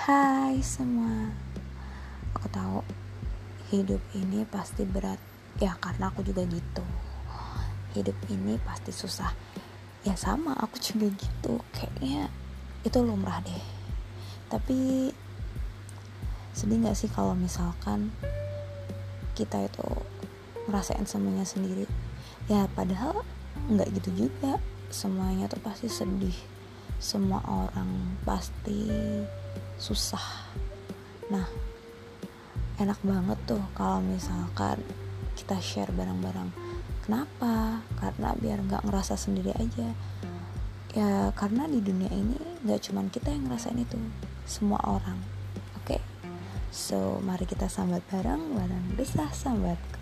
Hai semua. Aku tahu Hidup ini pasti berat. Ya karena aku juga gitu. Hidup ini pasti susah. Ya sama. Aku juga gitu. Kayaknya itu lumrah deh. Tapi Sedih gak sih kalau misalkan Kita itu Ngerasain semuanya sendiri? Ya padahal nggak gitu juga. Semuanya tuh pasti sedih. Semua orang pasti susah. Nah enak banget tuh kalau misalkan kita share barang-barang. Kenapa? Karena biar nggak ngerasa sendiri aja. Ya karena di dunia ini nggak cuman kita yang ngerasain itu semua orang oke? Okay? so mari kita sambat bareng bareng desah sambatku